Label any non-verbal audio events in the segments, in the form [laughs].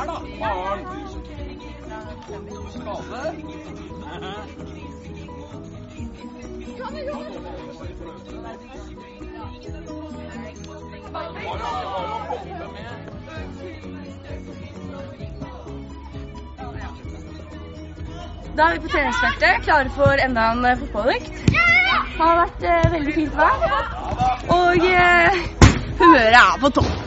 her, da, Maren. Da er vi på treningsfeltet, klare for enda en eh, fotballøkt. Det har vært eh, veldig fint vær, og eh, humøret er på topp.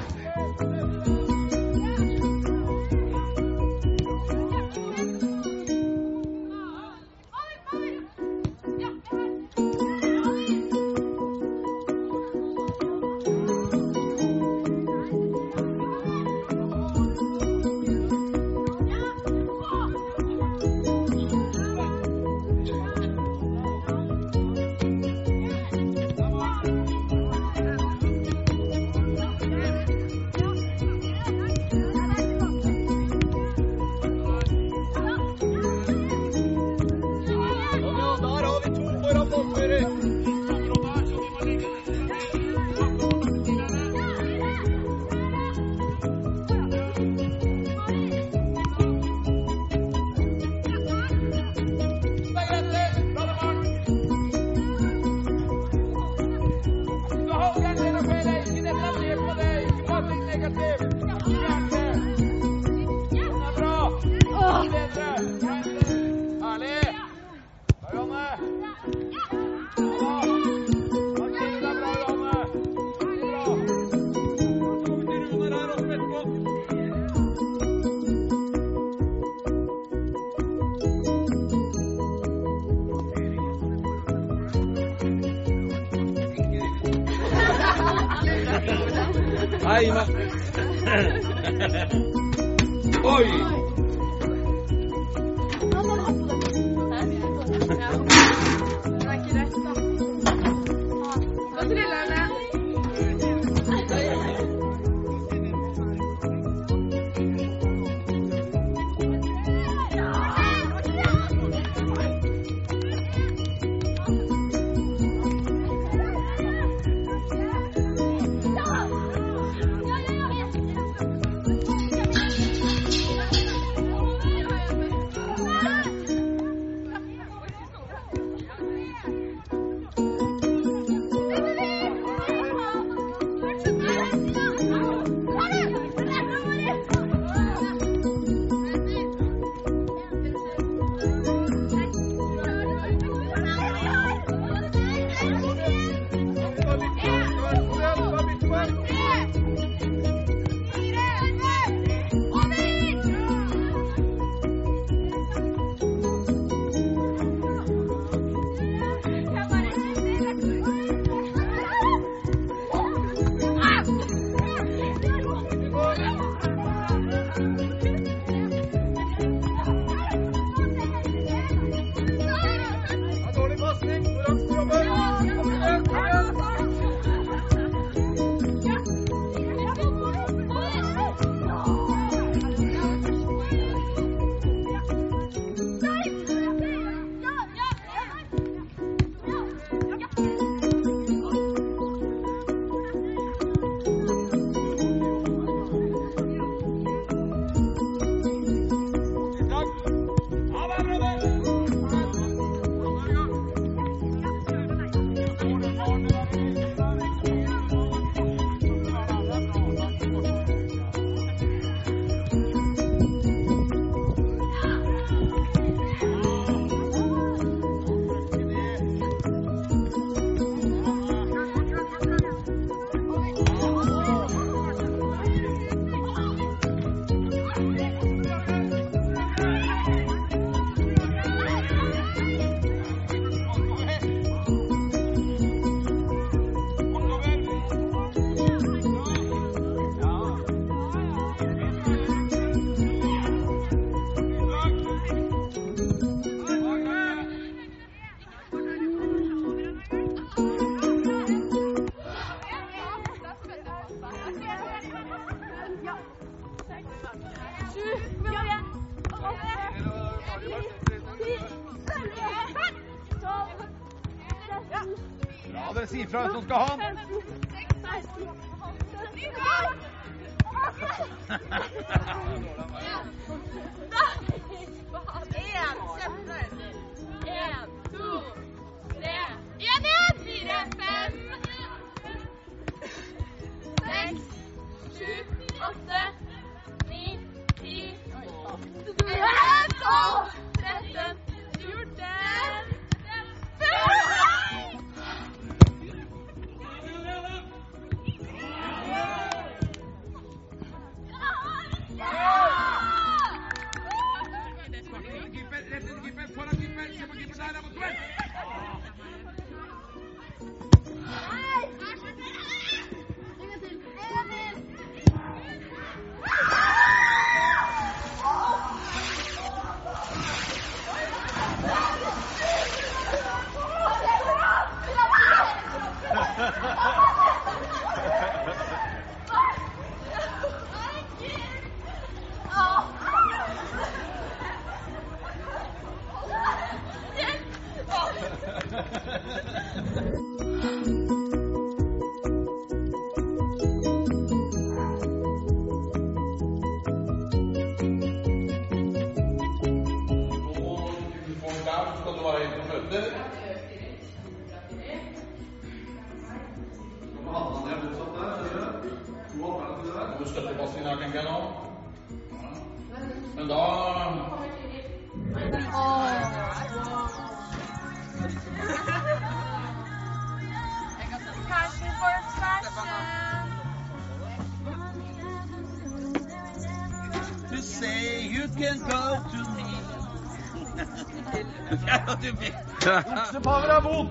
Nei, men Oi! Ja, dere sier fra hvem som skal ha den. Keeper, Men da you can go to me. ja, du vet. Oksepower er vond!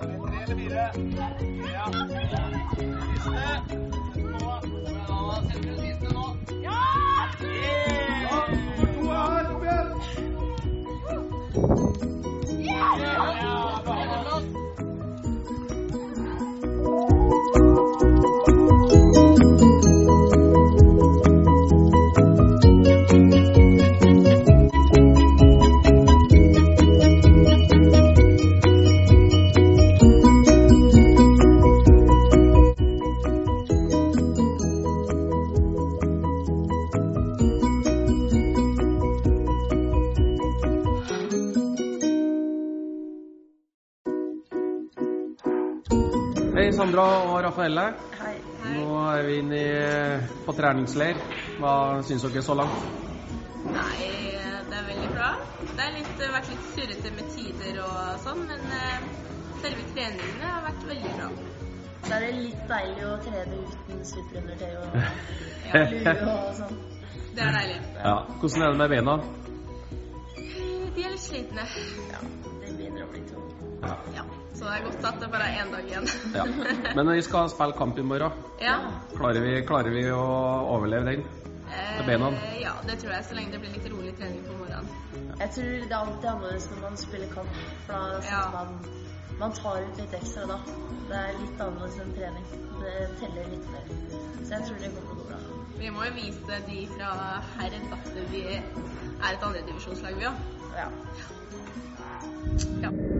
Tre eller fire? Ja, Sandra og Rafaelle. Hei. Nå er vi inne i, på treningsleir. Hva syns dere så langt? Nei, det er veldig bra. Det har vært litt surrete med tider og sånn, men eh, selve treningene har vært veldig bra. Så er det litt deilig å trene uten superundertøy og [laughs] ja, lue og sånn. Det er deilig. Ja. Hvordan er det med beina? De er litt slitne. Ja, det begynner å bli tungt. Ja. Ja, så det er godt at det bare er én dag igjen. ja. Men vi skal spille kamp i morgen. ja. Klarer vi, klarer vi å overleve den? Eh, beina? Ja, det tror jeg, så lenge det blir litt rolig trening på morgenen. Jeg tror det er alltid annerledes når man spiller kamp, for da Ja. man man tar ut litt ekstra da. Det er litt annerledes enn trening. Det teller litt mer. Så jeg tror det går bra. Vi må jo vise de fra herren at vi er et andredivisjonslag, vi òg. Ja. Ja.